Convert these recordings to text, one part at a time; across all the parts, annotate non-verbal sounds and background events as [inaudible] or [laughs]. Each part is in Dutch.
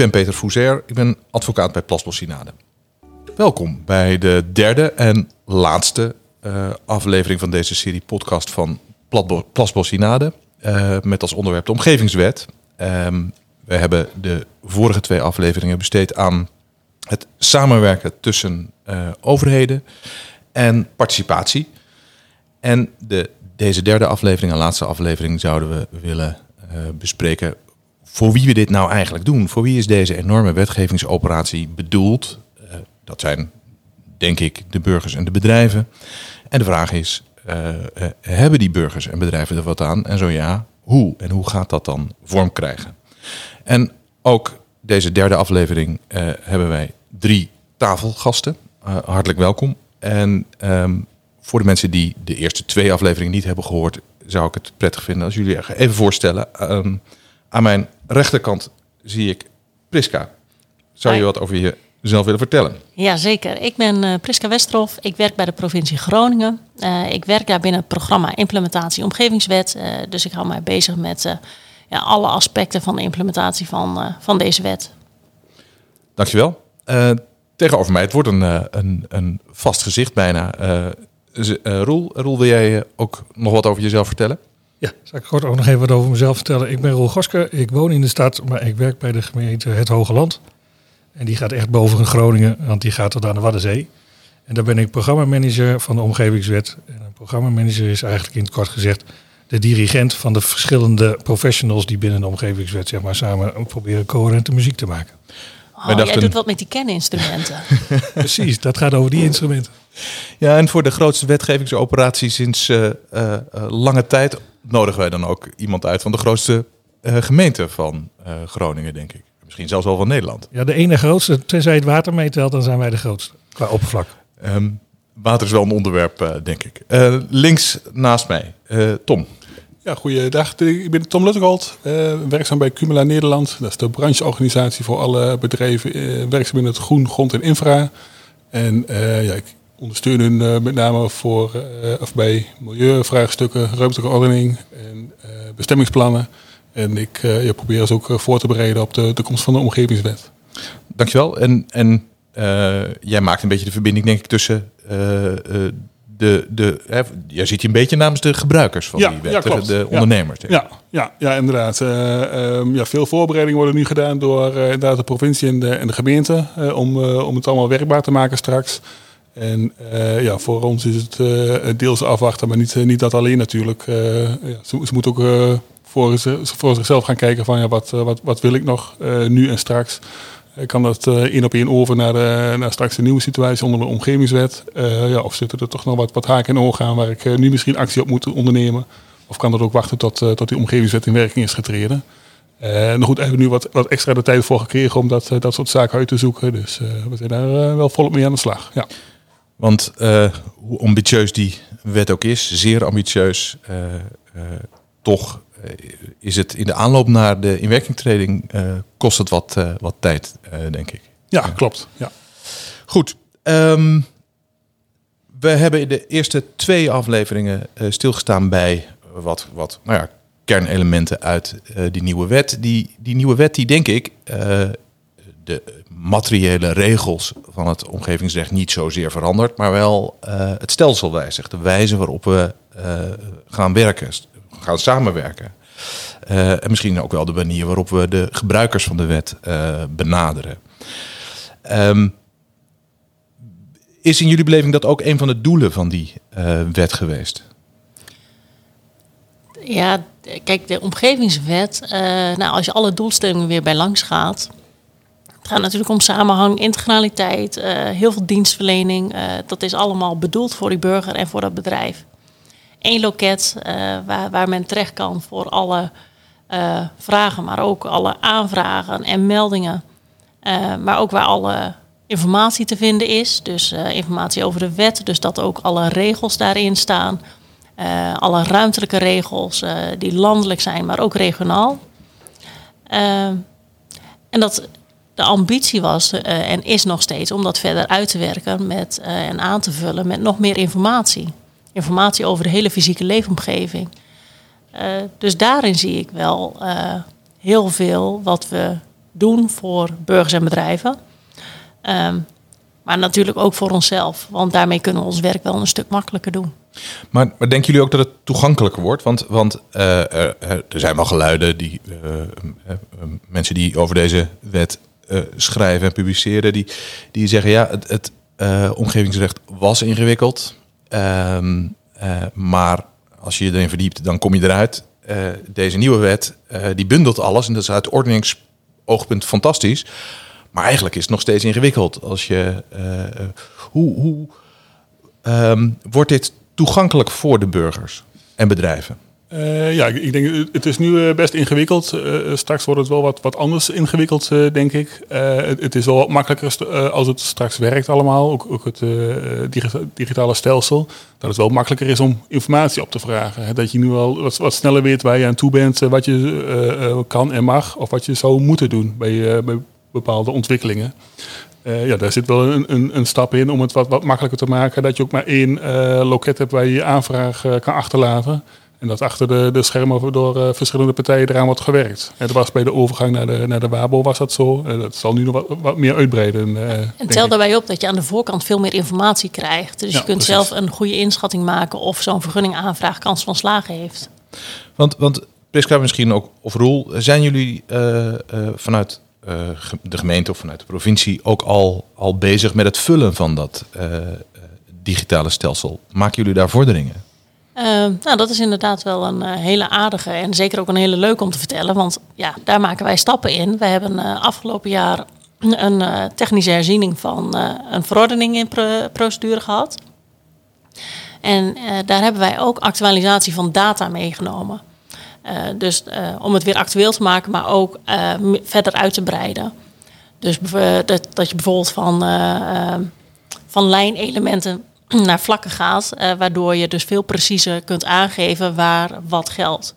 ben Peter Fouzer, ik ben advocaat bij Plasbos Synade. Welkom bij de derde en laatste uh, aflevering van deze serie podcast van Plasbos Synade. Uh, met als onderwerp de omgevingswet. Um, we hebben de vorige twee afleveringen besteed aan het samenwerken tussen uh, overheden en participatie. En de, deze derde aflevering en laatste aflevering zouden we willen bespreken voor wie we dit nou eigenlijk doen. Voor wie is deze enorme wetgevingsoperatie bedoeld? Uh, dat zijn, denk ik, de burgers en de bedrijven. En de vraag is, hebben die burgers en bedrijven er wat aan? En zo ja, hoe? En hoe gaat dat dan vorm krijgen? En ook deze derde aflevering hebben wij drie tafelgasten. hartelijk welkom. En um, voor de mensen die de eerste twee afleveringen niet hebben gehoord, zou ik het prettig vinden als jullie even voorstellen. Um, aan mijn rechterkant zie ik Priska. Zou je wat over jezelf willen vertellen? Ja, zeker. Ik ben uh, Priska Westerhof. Ik werk bij de provincie Groningen. Uh, ik werk daar binnen het programma Implementatie Omgevingswet. Uh, dus ik hou mij bezig met ja, alle aspecten van de implementatie van, van deze wet. Dankjewel tegenover mij. Het wordt een, eh, een, een vast gezicht bijna. Roel, Roel, wil jij ook nog wat over jezelf vertellen? Ja, zal ik kort ook nog even wat over mezelf vertellen. Ik ben Roel Goske, ik woon in de stad, maar ik werk bij de gemeente Het Hoge Land. En die gaat echt boven Groningen, want die gaat tot aan de Waddenzee. En daar ben ik programmamanager van de Omgevingswet. En een programmamanager is eigenlijk in het kort gezegd de dirigent van de verschillende professionals die binnen de Omgevingswet zeg maar, samen proberen coherente muziek te maken. Oh, jij doet wat met die kenninstrumenten. [laughs] Precies, dat gaat over die instrumenten. Ja, en voor de grootste wetgevingsoperatie sinds uh, uh, lange tijd nodigen wij dan ook iemand uit van de grootste gemeente van Groningen, denk ik. Misschien zelfs wel van Nederland. Ja, de ene grootste, tenzij het water meetelt, dan zijn wij de grootste qua oppervlak. Um, water is wel een onderwerp, denk ik. links naast mij, Tom. Ja, goeiedag. Ik ben Tom Luttegold, uh, werkzaam bij Cumula Nederland. Dat is de brancheorganisatie voor alle bedrijven uh, werkzaam in het groen, grond en infra. En uh, ja, ik ondersteun hun met name voor, of bij milieuvraagstukken, ruimtelijke ordening en bestemmingsplannen. En ik ja, probeer ze ook voor te bereiden op de, de komst van de omgevingswet. Dankjewel. En, en jij maakt een beetje de verbinding, denk ik, tussen de, de, hè, jij ziet je een beetje namens de gebruikers van die wet, ja, de ondernemers. Ja, ja, ja, inderdaad. Uh, ja, veel voorbereidingen worden nu gedaan door uh, inderdaad de provincie en de, en de gemeente uh, om, om het allemaal werkbaar te maken straks. En ja, voor ons is het deels afwachten, maar niet, niet dat alleen natuurlijk. ja, ze, ze moeten ook voor, voor zichzelf gaan kijken van ja, wat, wat, wat wil ik nog nu en straks kan dat uh, één op één over naar, naar straks een nieuwe situatie onder de omgevingswet? Uh, ja, of zitten er toch nog wat, wat haken en ogen aan waar ik uh, nu misschien actie op moet ondernemen? Of kan dat ook wachten tot, tot die omgevingswet in werking is getreden? nou goed, hebben we nu wat, wat extra de tijd voor gekregen om dat, dat soort zaken uit te zoeken. Dus we zijn daar wel volop mee aan de slag. Ja. Want hoe ambitieus die wet ook is, zeer ambitieus, toch eh, is het in de aanloop naar de inwerkingtreding kost het wat, wat tijd, denk ik. Ja, klopt. Ja. Goed. Um, we hebben in de eerste twee afleveringen stilgestaan bij wat, wat nou ja, kernelementen uit die nieuwe wet. Die, die nieuwe wet, die denk ik de materiële regels van het omgevingsrecht niet zozeer verandert, maar wel het stelsel wijzigt. De wijze waarop we gaan werken gaan samenwerken. Uh, en misschien ook wel de manier waarop we de gebruikers van de wet benaderen. Um, is in jullie beleving dat ook een van de doelen van die wet geweest? Ja, kijk, de omgevingswet, nou, als je alle doelstellingen weer bij langs gaat. Gaat natuurlijk om samenhang, integraliteit, heel veel dienstverlening. dat is allemaal bedoeld voor die burger en voor dat bedrijf één loket uh, waar, waar men terecht kan voor alle vragen, maar ook alle aanvragen en meldingen. Maar ook waar alle informatie te vinden is. Dus informatie over de wet, dus dat ook alle regels daarin staan. alle ruimtelijke regels die landelijk zijn, maar ook regionaal. en dat de ambitie was en is nog steeds om dat verder uit te werken met, en aan te vullen met nog meer informatie informatie over de hele fysieke leefomgeving. Uh, dus daarin zie ik wel heel veel wat we doen voor burgers en bedrijven. Ehm, maar natuurlijk ook voor onszelf, want daarmee kunnen we ons werk wel een stuk makkelijker doen. Maar, denken jullie ook dat het toegankelijker wordt? Want, want er, er, zijn wel geluiden, die, mensen die over deze wet schrijven en publiceren, die, die zeggen ja, het, het omgevingsrecht was ingewikkeld. Ehm, maar als je erin verdiept, dan kom je eruit. deze nieuwe wet, die bundelt alles en dat is uit ordeningsoogpunt fantastisch. Maar eigenlijk is het nog steeds ingewikkeld. Als je, hoe hoe um, wordt dit toegankelijk voor de burgers en bedrijven? Uh, ja, ik denk het is nu eh, best ingewikkeld. Straks wordt het wel wat, wat anders ingewikkeld, denk ik. Het, het, is wel wat makkelijker als het straks werkt allemaal. Ook, ook het digitale stelsel. Dat het wel makkelijker is om informatie op te vragen. Hè. Dat je nu wel wat, sneller weet waar je aan toe bent, wat je kan en mag. Of wat je zou moeten doen bij, bij bepaalde ontwikkelingen. Ja, daar zit wel een, een, een, stap in om het wat, wat makkelijker te maken. Dat je ook maar één loket hebt waar je je aanvraag kan achterlaten. En dat achter de, de schermen door verschillende partijen eraan wordt gewerkt. En dat was bij de overgang naar de, naar de WABO was dat zo. dat zal nu nog wat, wat meer uitbreiden. en tel daarbij op dat je aan de voorkant veel meer informatie krijgt. Dus ja, je kunt precies. zelf een goede inschatting maken of zo'n vergunningaanvraag kans van slagen heeft. Want, want Priska misschien ook, of Roel, zijn jullie vanuit uh, de gemeente of vanuit de provincie ook al, al bezig met het vullen van dat uh, digitale stelsel. Maken jullie daar vorderingen? Uh, nou, dat is inderdaad wel een hele aardige en zeker ook een hele leuke om te vertellen. Want ja, daar maken wij stappen in. We hebben afgelopen jaar [clears throat] een technische herziening van een verordening in procedure gehad. En daar hebben wij ook actualisatie van data meegenomen. Dus om het weer actueel te maken, maar ook verder uit te breiden. Dus dat, dat je bijvoorbeeld van, van lijnelementen [clears throat] naar vlakken gaat, waardoor je dus veel preciezer kunt aangeven waar wat geldt.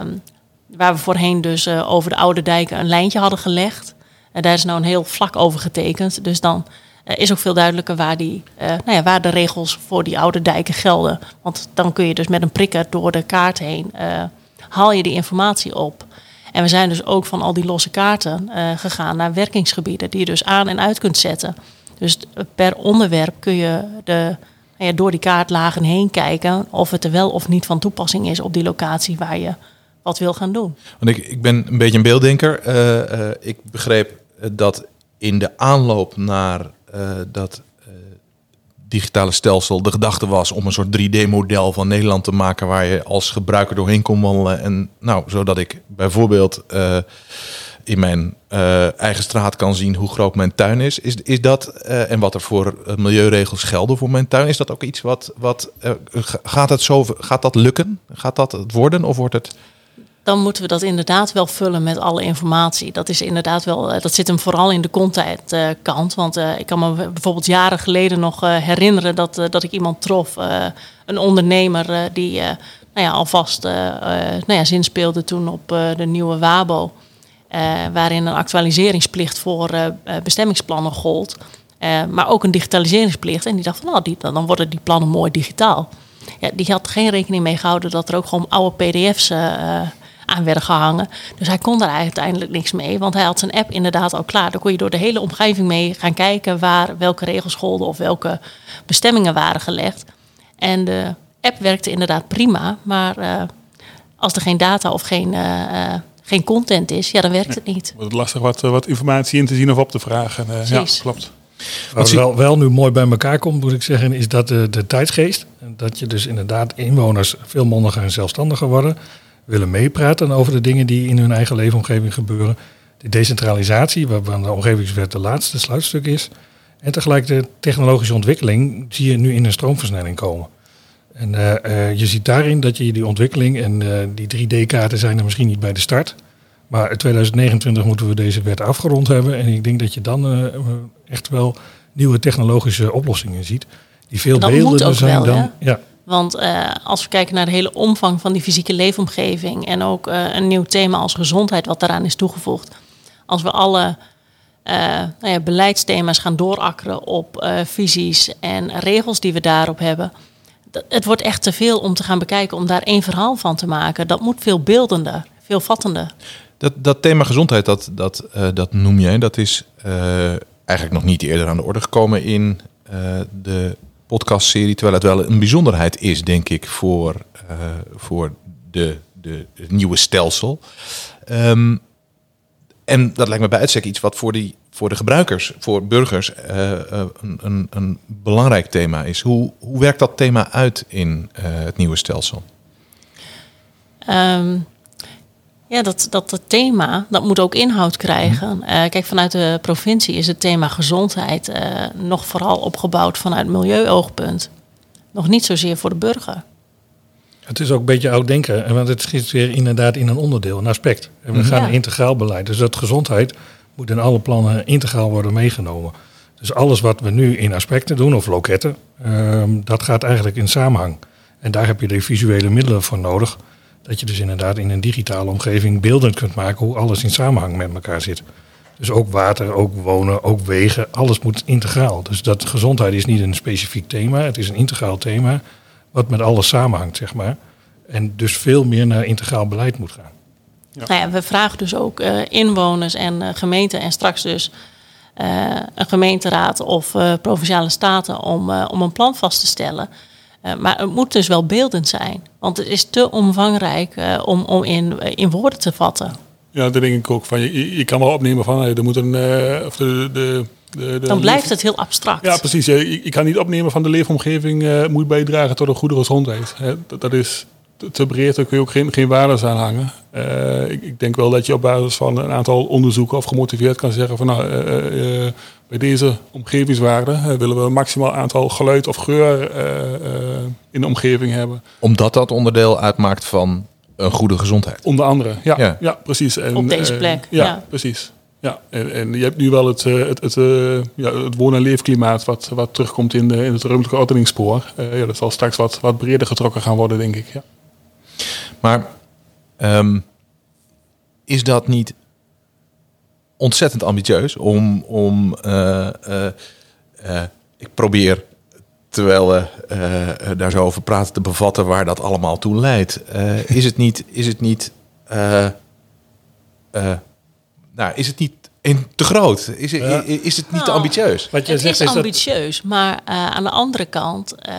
Um, waar we voorheen dus over de oude dijken een lijntje hadden gelegd. Daar is nou een heel vlak over getekend. Dus dan is ook veel duidelijker waar, die, nou ja, waar de regels voor die oude dijken gelden. Want dan kun je dus met een prikker door de kaart heen haal je die informatie op. En we zijn dus ook van al die losse kaarten gegaan naar werkingsgebieden die je dus aan en uit kunt zetten. Dus per onderwerp kun je de, nou ja, door die kaartlagen heen kijken of het er wel of niet van toepassing is op die locatie waar je wat wil gaan doen. Want ik, ik ben een beetje een beelddenker. Uh, uh, ik begreep dat in de aanloop naar dat digitale stelsel de gedachte was om een soort 3D-model van Nederland te maken waar je als gebruiker doorheen kon wandelen. En nou, zodat ik bijvoorbeeld in mijn uh, eigen straat kan zien hoe groot mijn tuin is. Is, is dat uh, en wat er voor milieuregels gelden voor mijn tuin? Is dat ook iets wat, wat gaat, het zo, gaat dat lukken? Gaat dat het worden of wordt het dan moeten we dat inderdaad wel vullen met alle informatie. Dat is inderdaad wel, eh, dat zit hem vooral in de content uh, kant. Want ik kan me bijvoorbeeld jaren geleden nog herinneren dat, dat ik iemand trof, een ondernemer die nou ja, alvast nou ja, zin speelde toen op de nieuwe WABO. Waarin een actualiseringsplicht voor bestemmingsplannen gold. maar ook een digitaliseringsplicht. En die dacht van nou, dan worden die plannen mooi digitaal. Ja, die had geen rekening mee gehouden dat er ook gewoon oude pdf's aan werden gehangen. Dus hij kon daar uiteindelijk niks mee, want hij had zijn app inderdaad al klaar. Daar kon je door de hele omgeving mee gaan kijken waar welke regels golden of welke bestemmingen waren gelegd. En de app werkte inderdaad prima, maar als er geen data of geen, geen content is, ja, dan werkt het niet. Wordt het lastig wat, wat informatie in te zien of op te vragen. ja, klopt. Wat wel, wel nu mooi bij elkaar komt, moet ik zeggen, is dat de, de tijdsgeest. Dat je dus inderdaad inwoners veel mondiger en zelfstandiger worden willen meepraten over de dingen die in hun eigen leefomgeving gebeuren. De decentralisatie, waarvan de omgevingswet de laatste sluitstuk is. En tegelijk de technologische ontwikkeling zie je nu in een stroomversnelling komen. En uh, uh, je ziet daarin dat je die ontwikkeling en uh, die 3D-kaarten zijn er misschien niet bij de start. Maar in 2029 moeten we deze wet afgerond hebben. En ik denk dat je dan echt wel nieuwe technologische oplossingen ziet. Die veel beeldender zijn wel, dan. Ja. Want als we kijken naar de hele omvang van die fysieke leefomgeving en ook een nieuw thema als gezondheid wat daaraan is toegevoegd. Als we alle uh, nou ja, beleidsthema's gaan doorakkeren op visies en regels die we daarop hebben. Het wordt echt te veel om te gaan bekijken om daar één verhaal van te maken. Dat moet veel beeldender, veel vattender. Dat, dat thema gezondheid, dat, dat, eh, dat noem jij, dat is eh, eigenlijk nog niet eerder aan de orde gekomen in eh, de podcastserie. Terwijl het wel een bijzonderheid is, denk ik, voor, voor de, de, het nieuwe stelsel. Ehm, en dat lijkt me bij uitstek iets wat voor, die, voor de gebruikers, voor burgers, eh, eh, een, een, een belangrijk thema is. Hoe, hoe werkt dat thema uit in eh, het nieuwe stelsel? Ehm, ja, dat, dat het thema, dat moet ook inhoud krijgen. Eh, kijk, vanuit de provincie is het thema gezondheid eh, nog vooral opgebouwd vanuit milieuoogpunt. Nog niet zozeer voor de burger. Het is ook een beetje oud denken, want het schiet weer inderdaad in een onderdeel, een aspect. En we gaan Ja. een integraal beleid. Dus dat gezondheid moet in alle plannen integraal worden meegenomen. Dus alles wat we nu in aspecten doen, of loketten, ehm, dat gaat eigenlijk in samenhang. En daar heb je de visuele middelen voor nodig. Dat je dus inderdaad in een digitale omgeving beelden kunt maken hoe alles in samenhang met elkaar zit. Dus ook water, ook wonen, ook wegen, alles moet integraal. Dus dat gezondheid is niet een specifiek thema, het is een integraal thema wat met alles samenhangt, zeg maar. En dus veel meer naar integraal beleid moet gaan. Nou ja, we vragen dus ook eh, inwoners en eh, gemeenten en straks dus eh, een gemeenteraad of provinciale staten om, om een plan vast te stellen. Maar het moet dus wel beeldend zijn. Want het is te omvangrijk om, om in, in woorden te vatten. Ja, dat denk ik ook. Van, je, je kan wel opnemen van er moet een. of de, de, de, de Dan blijft het heel abstract. Ja, precies. Je, je kan niet opnemen van de leefomgeving eh, moet bijdragen tot een goede gezondheid. Hè. Dat, dat is te- te breed, daar kun je ook geen, geen waardes aan hangen. Eh, ik, ik denk wel dat je op basis van een aantal onderzoeken of gemotiveerd kan zeggen van nou, eh, eh, bij deze omgevingswaarden eh, willen we een maximaal aantal geluid of geur eh, eh, in de omgeving hebben. Omdat dat onderdeel uitmaakt van een goede gezondheid. Onder andere, ja, Ja. ja. precies. En, Op deze plek, ja, ja. precies. Ja, en, en je hebt nu wel het, eh, het, het, eh, ja, het woon- en leefklimaat wat, wat terugkomt in, de, in het ruimtelijke ordeningsspoor. Eh, ja, dat zal straks wat, wat breder getrokken gaan worden, denk ik. Ja. Maar ehm, is dat niet ontzettend ambitieus om. om eh, eh, eh, ik probeer, terwijl we eh, daar zo over praten, te bevatten waar dat allemaal toe leidt. Eh, is het niet. Is het niet eh, eh, nou, is het niet in, te groot? Is, het- Ja. is het niet te Nou, ambitieus? Wat jij zegt is dat ambitieus, maar eh, aan de andere kant, eh,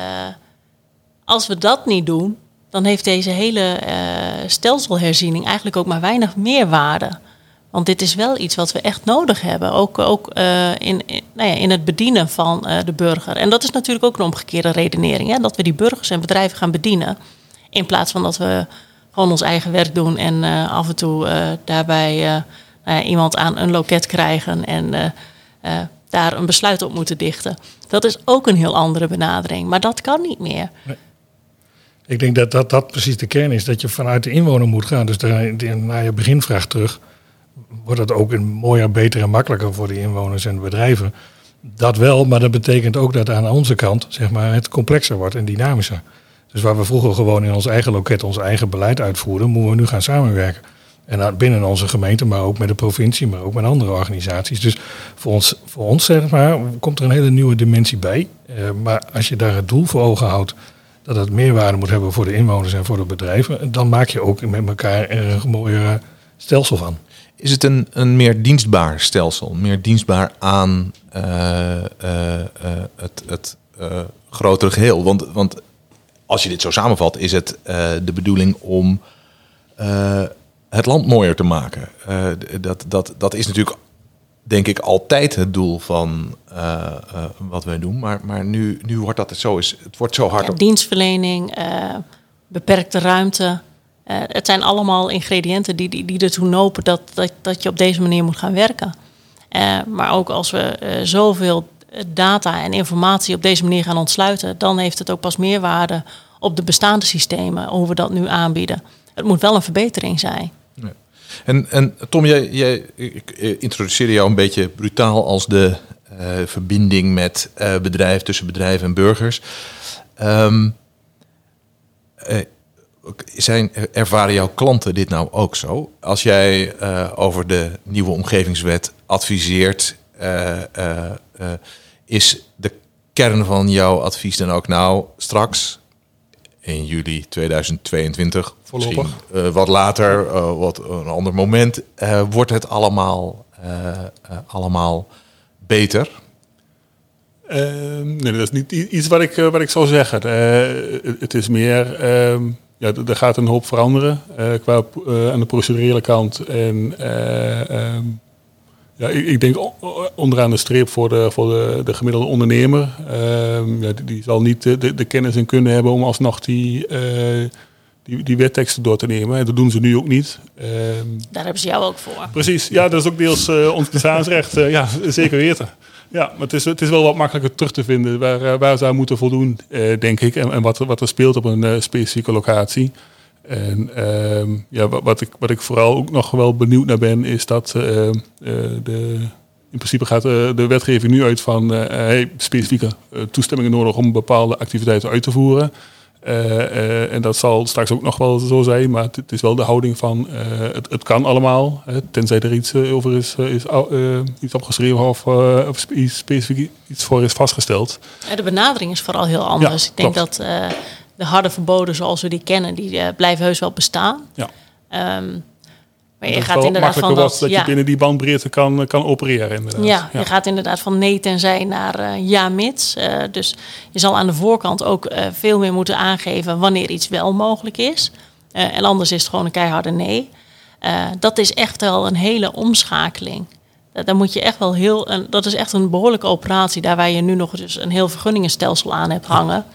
als we dat niet doen, dan heeft deze hele eh, stelselherziening eigenlijk ook maar weinig meerwaarde. Want dit is wel iets wat we echt nodig hebben, ook, ook eh, in, nou ja, in het bedienen van eh, de burger. En dat is natuurlijk ook een omgekeerde redenering, hè? dat we die burgers en bedrijven gaan bedienen, in plaats van dat we gewoon ons eigen werk doen en af en toe daarbij nou iemand aan een loket krijgen en daar een besluit op moeten dichten. Dat is ook een heel andere benadering, maar dat kan niet meer. Ik denk dat, dat dat precies de kern is, dat je vanuit de inwoner moet gaan. Dus naar je beginvraag terug, wordt het ook een mooier, beter en makkelijker voor de inwoners en bedrijven. Dat wel, maar dat betekent ook dat aan onze kant zeg maar, het complexer wordt en dynamischer. Dus waar we vroeger gewoon in ons eigen loket ons eigen beleid uitvoerden, moeten we nu gaan samenwerken. En binnen onze gemeente, maar ook met de provincie, maar ook met andere organisaties. Dus voor ons, voor ons zeg maar, komt er een hele nieuwe dimensie bij. Eh, maar als je daar het doel voor ogen houdt dat het meerwaarde moet hebben voor de inwoners en voor de bedrijven, dan maak je ook met elkaar een mooier stelsel van. Is het een, een meer dienstbaar stelsel? Meer dienstbaar aan eh, eh, eh, het, het grotere geheel? Want, want als je dit zo samenvat, is het de bedoeling om het land mooier te maken. Dat, dat, dat is natuurlijk, denk ik, altijd het doel van eh, eh, wat wij doen. Maar, maar nu, nu wordt dat het zo is. Het wordt zo hard Ja, op. dienstverlening, eh, beperkte ruimte. Het zijn allemaal ingrediënten die, die, die ertoe nopen dat, dat, dat je op deze manier moet gaan werken. Maar ook als we zoveel data en informatie op deze manier gaan ontsluiten, dan heeft het ook pas meerwaarde op de bestaande systemen, hoe we dat nu aanbieden. Het moet wel een verbetering zijn. En, en Tom, jij, jij, ik eh, introduceerde jou een beetje brutaal als de eh, verbinding met eh bedrijf, tussen bedrijven en burgers. Ehm, eh, zijn, ervaren jouw klanten dit nou ook zo? Als jij over de nieuwe omgevingswet adviseert, is de kern van jouw advies dan ook nou straks in juli 2022, Voorlopig. misschien eh, wat later, eh, wat een ander moment, eh, wordt het allemaal, allemaal beter? Ehm, nee, dat is niet iets wat ik, wat ik zou zeggen. Het- is meer, ehm, ja, er gaat een hoop veranderen qua aan de procedurele kant. En eh, ehm, ja, ik, ik denk onderaan de streep voor de, voor de, de gemiddelde ondernemer. ehm, ja, die, die zal niet de, kennis en kunnen hebben om alsnog die, eh, die, die wetteksten door te nemen. En dat doen ze nu ook niet. Ehm, Daar hebben ze jou ook voor. Precies, ja, dat is ook deels eh, ons bestaansrecht. eh, ja, zeker weten. Ja, maar het is, het is wel wat makkelijker terug te vinden waar, waar ze aan moeten voldoen, denk ik. En, en wat, er- wat er speelt op een specifieke locatie. En ehm, ja, wat, ik, wat ik vooral ook nog wel benieuwd naar ben, is dat eh, eh, de, in principe gaat eh, de wetgeving nu uit van eh, hey, specifieke toestemmingen nodig om bepaalde activiteiten uit te voeren. En dat zal straks ook nog wel zo zijn, maar het, het is wel de houding van het, het kan allemaal, hè, tenzij er iets over is, is iets opgeschreven of, of specifiek iets voor is vastgesteld. De benadering is vooral heel anders. Ja, ik denk klopt. dat de harde verboden zoals we die kennen, die eh, blijven heus wel bestaan. Ja. Ehm, maar Dat je gaat inderdaad van dat, dat ja, je binnen die bandbreedte kan, kan opereren inderdaad. ja, je gaat inderdaad van nee tenzij naar eh, ja mits. Eh, dus je zal aan de voorkant ook eh, veel meer moeten aangeven wanneer iets wel mogelijk is. Eh, en anders is het gewoon een keiharde nee. Eh, dat is echt wel een hele omschakeling. Eh, daar moet je echt wel heel, dat is echt een behoorlijke operatie. Daar waar je nu nog dus een heel vergunningenstelsel aan hebt hangen.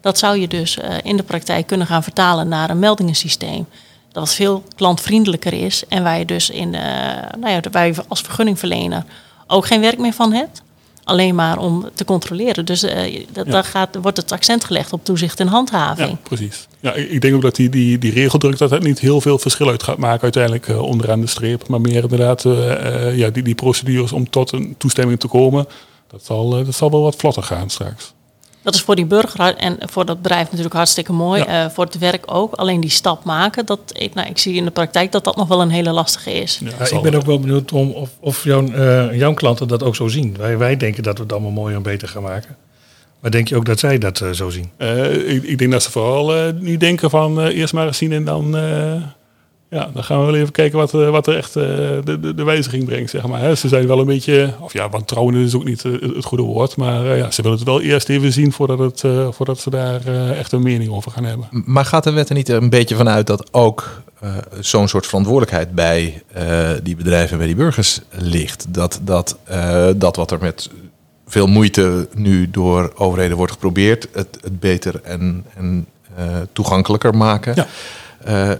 Dat zou je dus eh, in de praktijk kunnen gaan vertalen naar een meldingensysteem. Dat wat veel klantvriendelijker is. En waar je dus in, eh, nou ja, waar je als vergunningverlener ook geen werk meer van hebt. Alleen maar om te controleren. Dus eh, dat, Ja. daar gaat, wordt het accent gelegd op toezicht en handhaving. Ja, precies. Ja, ik ik denk ook dat die, die, die regeldruk dat het niet heel veel verschil uit gaat maken uiteindelijk onderaan de streep. Maar meer inderdaad ja, die, die procedures om tot een toestemming te komen. Dat zal, dat zal wel wat vlotter gaan straks. Dat is voor die burger en voor dat bedrijf natuurlijk hartstikke mooi. Ja. Eh, voor het werk ook. Alleen die stap maken, dat, ik, nou, ik zie in de praktijk dat dat nog wel een hele lastige is. Ja, ik ben ook wel benieuwd om of, of jouw, eh, jouw klanten dat ook zo zien. Wij, wij denken dat we het allemaal mooier en beter gaan maken. Maar denk je ook dat zij dat eh, zo zien? Eh, ik, ik denk dat ze vooral nu denken van eh, eerst maar eens zien en dan, eh, ja, dan gaan we wel even kijken wat, eh, wat er echt eh, de, de, de wijziging brengt. Zeg maar. Ze zijn wel een beetje, of ja, wantrouwen is ook niet eh, het goede woord. Maar ja, ze willen het wel eerst even zien voordat, het, voordat ze daar echt een mening over gaan hebben. Maar gaat de wet er niet een beetje vanuit dat ook zo'n soort verantwoordelijkheid bij die bedrijven en bij die burgers ligt? Dat, dat, dat wat er met veel moeite nu door overheden wordt geprobeerd, het, het beter en, en toegankelijker maken. Ja.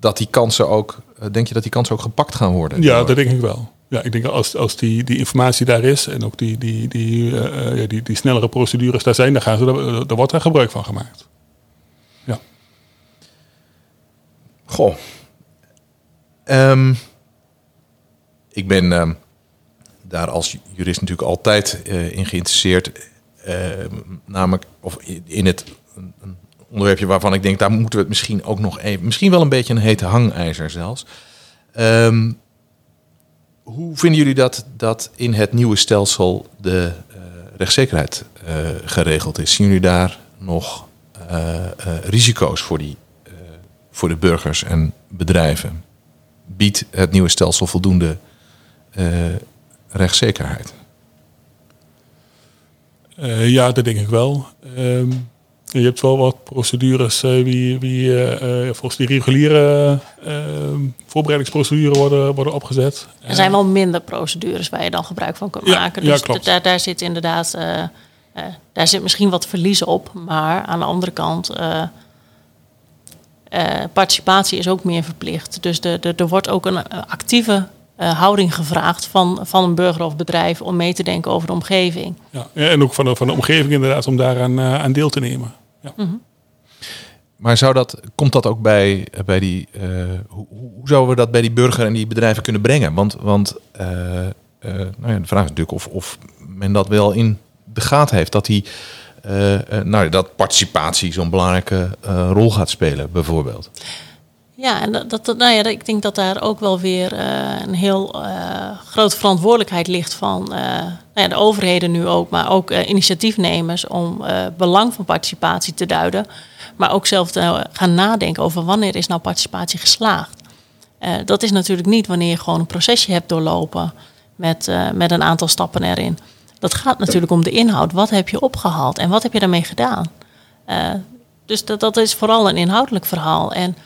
Dat die kansen ook, eh, denk je dat die kansen ook gepakt gaan worden? Ja, dat denk ik wel. Ja, ik denk als, als die, die informatie daar is en ook die, die, die, eh, eh, ja, die, die snellere procedures daar zijn, dan gaan ze, er, er wordt daar gebruik van gemaakt. Ja. Goh. Ehm, ik ben ehm, daar als jurist natuurlijk altijd eh, in geïnteresseerd. Ehm, namelijk, of in- het een onderwerpje waarvan ik denk, daar moeten we het misschien ook nog even. Misschien wel een beetje een hete hangijzer zelfs. Ehm, hoe vinden jullie dat, dat in het nieuwe stelsel de eh, rechtszekerheid eh, geregeld is? Zien jullie daar nog eh, risico's voor die voor de burgers en bedrijven? Biedt het nieuwe stelsel voldoende rechtszekerheid? Ja, dat denk ik wel. Ehm, je hebt wel wat procedures eh, wie, wie eh, eh, volgens die reguliere ehm, voorbereidingsprocedures worden, worden opgezet. Er zijn wel minder procedures waar je dan gebruik van kunt Ja, maken. ja, Dus daar, daar zit inderdaad, eh, eh, daar zit misschien wat verlies op. Maar aan de andere kant, eh, eh, participatie is ook meer verplicht. Dus de, de, er wordt ook een eh, actieve eh, houding gevraagd van, van een burger of bedrijf om mee te denken over de omgeving. Ja, en ook van de, van de omgeving inderdaad om daaraan eh, aan deel te nemen. Ja. Maar zou dat, komt dat ook bij, bij die. eh, hoe, hoe zouden we dat bij die burger en die bedrijven kunnen brengen? Want, want eh, eh, nou ja, de vraag is natuurlijk of, of men dat wel in de gaten heeft. Dat, die, eh, eh, nou, dat participatie zo'n belangrijke eh, rol gaat spelen, bijvoorbeeld. Ja, en dat, dat, nou ja, ik denk dat daar ook wel weer eh, een heel eh, grote verantwoordelijkheid ligt van eh, nou ja, de overheden nu ook, maar ook initiatiefnemers om belang van participatie te duiden. maar ook zelf te gaan nadenken over wanneer is nou participatie geslaagd. Dat is natuurlijk niet wanneer je gewoon een procesje hebt doorlopen met, met een aantal stappen erin. Dat gaat natuurlijk om de inhoud. Wat heb je opgehaald en wat heb je daarmee gedaan? Dus dat, dat is vooral een inhoudelijk verhaal. En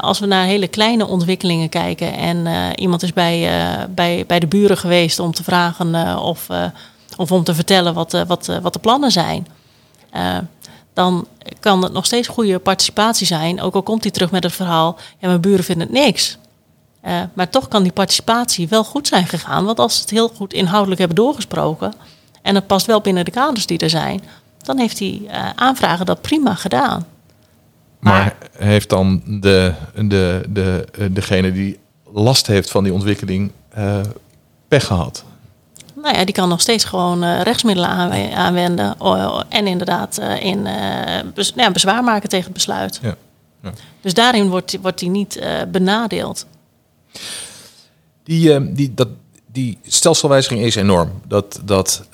als we naar hele kleine ontwikkelingen kijken en iemand is bij, bij, bij de buren geweest om te vragen of, of om te vertellen wat, wat, wat de plannen zijn dan kan het nog steeds goede participatie zijn. Ook al komt hij terug met het verhaal, ja, mijn buren vinden het niks. Maar toch kan die participatie wel goed zijn gegaan. Want als ze het heel goed inhoudelijk hebben doorgesproken en het past wel binnen de kaders die er zijn, dan heeft die uh, aanvragen dat prima gedaan. Maar, maar heeft dan de, de, de, degene die last heeft van die ontwikkeling uh, pech gehad? nou ja, die kan nog steeds gewoon uh, rechtsmiddelen aanwenden. Uh, en inderdaad uh, in, bez ja, bezwaar maken tegen het besluit. Ja. Ja. Dus daarin wordt, wordt die niet benadeeld. Die, die, dat, die stelselwijziging is enorm. Dat, dat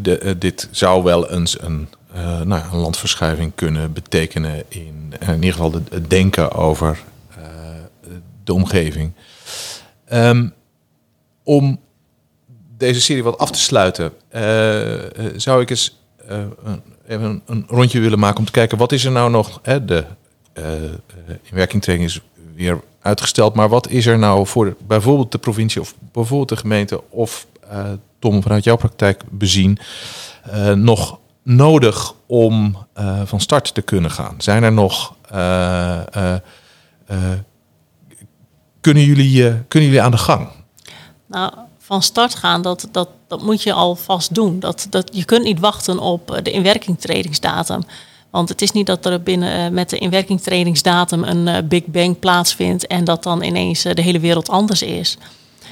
de, dit zou wel eens een, nou ja, een landverschuiving kunnen betekenen in, in ieder geval het denken over de omgeving. Um, om deze serie wat af te sluiten, zou ik eens even een, een, rondje willen maken om te kijken wat is er nou nog. Hè, de inwerkingtreding is weer uitgesteld, maar wat is er nou voor bijvoorbeeld de provincie of bijvoorbeeld de gemeente of Tom vanuit jouw praktijk bezien nog nodig om van start te kunnen gaan? Zijn er nog kunnen jullie, kunnen jullie aan de gang? Nou, van start gaan, dat, dat, dat moet je alvast doen. Dat, dat, je kunt niet wachten op eh, de inwerkingtredingsdatum. Want het is niet dat er binnen eh, met de inwerkingtredingsdatum een uh, Big Bang plaatsvindt en dat dan ineens de hele wereld anders is.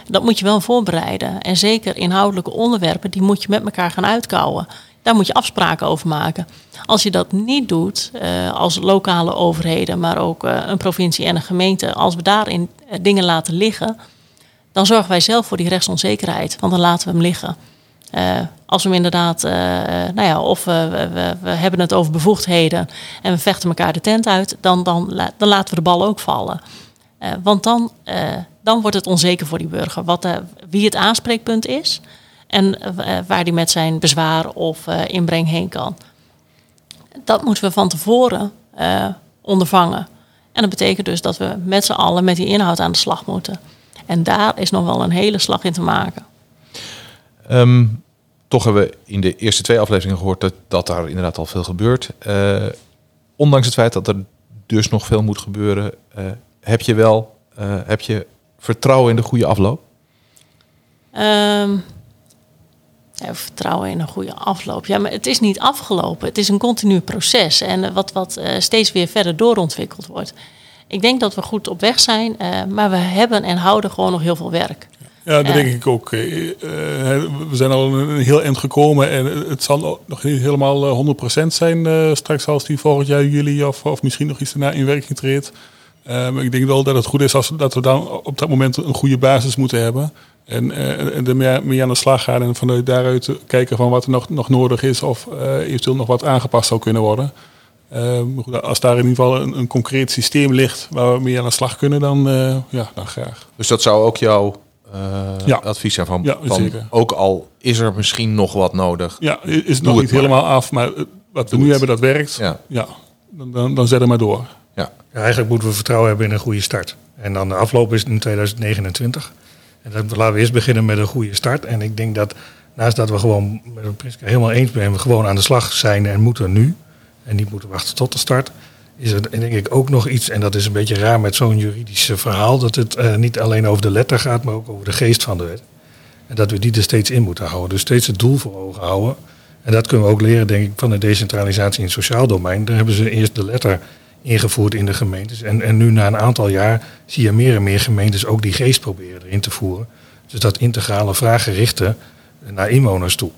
Dat moet je wel voorbereiden. En zeker inhoudelijke onderwerpen, die moet je met elkaar gaan uitkouwen. Daar moet je afspraken over maken. Als je dat niet doet, uh, als lokale overheden, maar ook een provincie en een gemeente, als we daarin dingen laten liggen, dan zorgen wij zelf voor die rechtsonzekerheid. Want dan laten we hem liggen. Als we hem inderdaad, nou ja, of we, we, hebben het over bevoegdheden en we vechten elkaar de tent uit, dan, dan, dan laten we de bal ook vallen. Want dan, dan wordt het onzeker voor die burger wat, wie het aanspreekpunt is en waar die met zijn bezwaar of inbreng heen kan. Dat moeten we van tevoren ondervangen. En dat betekent dus dat we met z'n allen met die inhoud aan de slag moeten. En daar is nog wel een hele slag in te maken. Um, toch hebben we in de eerste twee afleveringen gehoord dat, dat daar inderdaad al veel gebeurt. Uh, ondanks het feit dat er dus nog veel moet gebeuren, uh, heb je wel uh, heb je vertrouwen in de goede afloop? Um, vertrouwen in een goede afloop. Ja, maar het is niet afgelopen. Het is een continu proces en wat, wat steeds weer verder doorontwikkeld wordt. Ik denk dat we goed op weg zijn, uh, maar we hebben en houden gewoon nog heel veel werk. Ja, dat denk ik ook. We zijn al een heel eind gekomen en het zal nog niet helemaal 100% zijn straks als die volgend jaar juli of, of misschien nog iets daarna in werking treedt. maar ik denk wel dat het goed is als, dat we dan op dat moment een goede basis moeten hebben. En, en er meer, meer, aan de slag gaan en vanuit daaruit kijken van wat er nog, nog nodig is of eventueel nog wat aangepast zou kunnen worden. Uh, als daar in ieder geval een, een, concreet systeem ligt waar we mee aan de slag kunnen, dan, uh, ja, dan graag. Dus dat zou ook jouw uh, ja. advies zijn van, ja, van ook al is er misschien nog wat nodig. Ja, is het nog niet het helemaal af, maar wat we nu hebben dat werkt, ja. ja dan, dan, dan zet er maar door. Ja. ja. eigenlijk moeten we vertrouwen hebben in een goede start. En dan de afloop is in 2029. En dan laten we eerst beginnen met een goede start. En ik denk dat naast dat we gewoon met Priska helemaal eens zijn, we gewoon aan de slag zijn en moeten nu en niet moeten wachten tot de start. Is er denk ik ook nog iets, en dat is een beetje raar met zo'n juridisch verhaal, dat het uh, niet alleen over de letter gaat, maar ook over de geest van de wet. En dat we die er steeds in moeten houden. Dus steeds het doel voor ogen houden. En dat kunnen we ook leren, denk ik, van de decentralisatie in het sociaal domein. Daar hebben ze eerst de letter ingevoerd in de gemeentes. En, en nu na een aantal jaar zie je meer en meer gemeentes ook die geest proberen erin te voeren. Dus dat integrale vraaggerichte naar inwoners toe.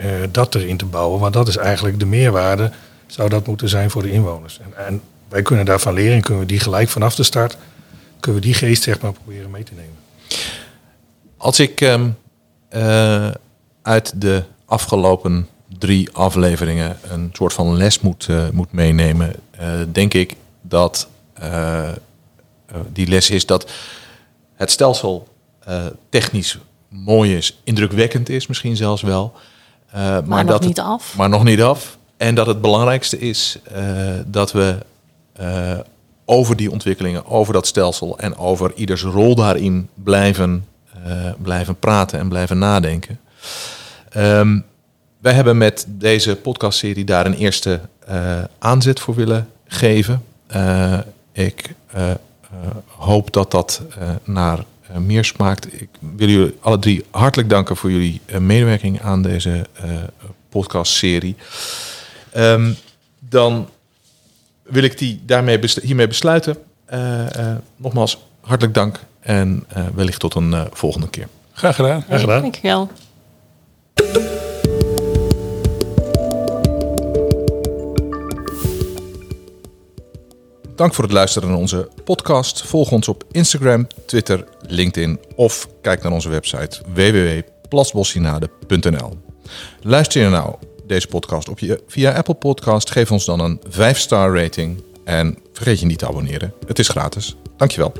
Uh, dat erin te bouwen, want dat is eigenlijk de meerwaarde zou dat moeten zijn voor de inwoners. En, en wij kunnen daarvan leren en kunnen we die gelijk vanaf de start, kunnen we die geest zeg maar proberen mee te nemen. Als ik um, uh, uit de afgelopen drie afleveringen een soort van les moet, eh, moet meenemen, eh, denk ik dat eh, die les is dat het stelsel technisch mooi is, indrukwekkend is misschien zelfs wel. eh, Maar, nog dat het- niet af. maar nog niet af. En dat het belangrijkste is dat we over die ontwikkelingen, over dat stelsel en over ieders rol daarin blijven, blijven praten en blijven nadenken. Ehm, wij hebben met deze podcastserie daar een eerste eh, aanzet voor willen geven. Eh, ik eh, hoop dat dat eh, naar meer smaakt. Ik wil jullie alle drie hartelijk danken voor jullie medewerking aan deze eh podcastserie. Ehm, dan wil ik die daarmee bes- hiermee besluiten. Eh, eh, nogmaals, hartelijk dank en eh, wellicht tot een volgende keer. Graag gedaan. Graag gedaan. Dankjewel. Dank voor het luisteren naar onze podcast. Volg ons op Instagram, Twitter, LinkedIn of kijk naar onze website www.plasbossinade.nl. Luister je nou deze podcast op je, via Apple Podcast, geef ons dan een 5-star rating en vergeet je niet te abonneren. Het is gratis. Dankjewel.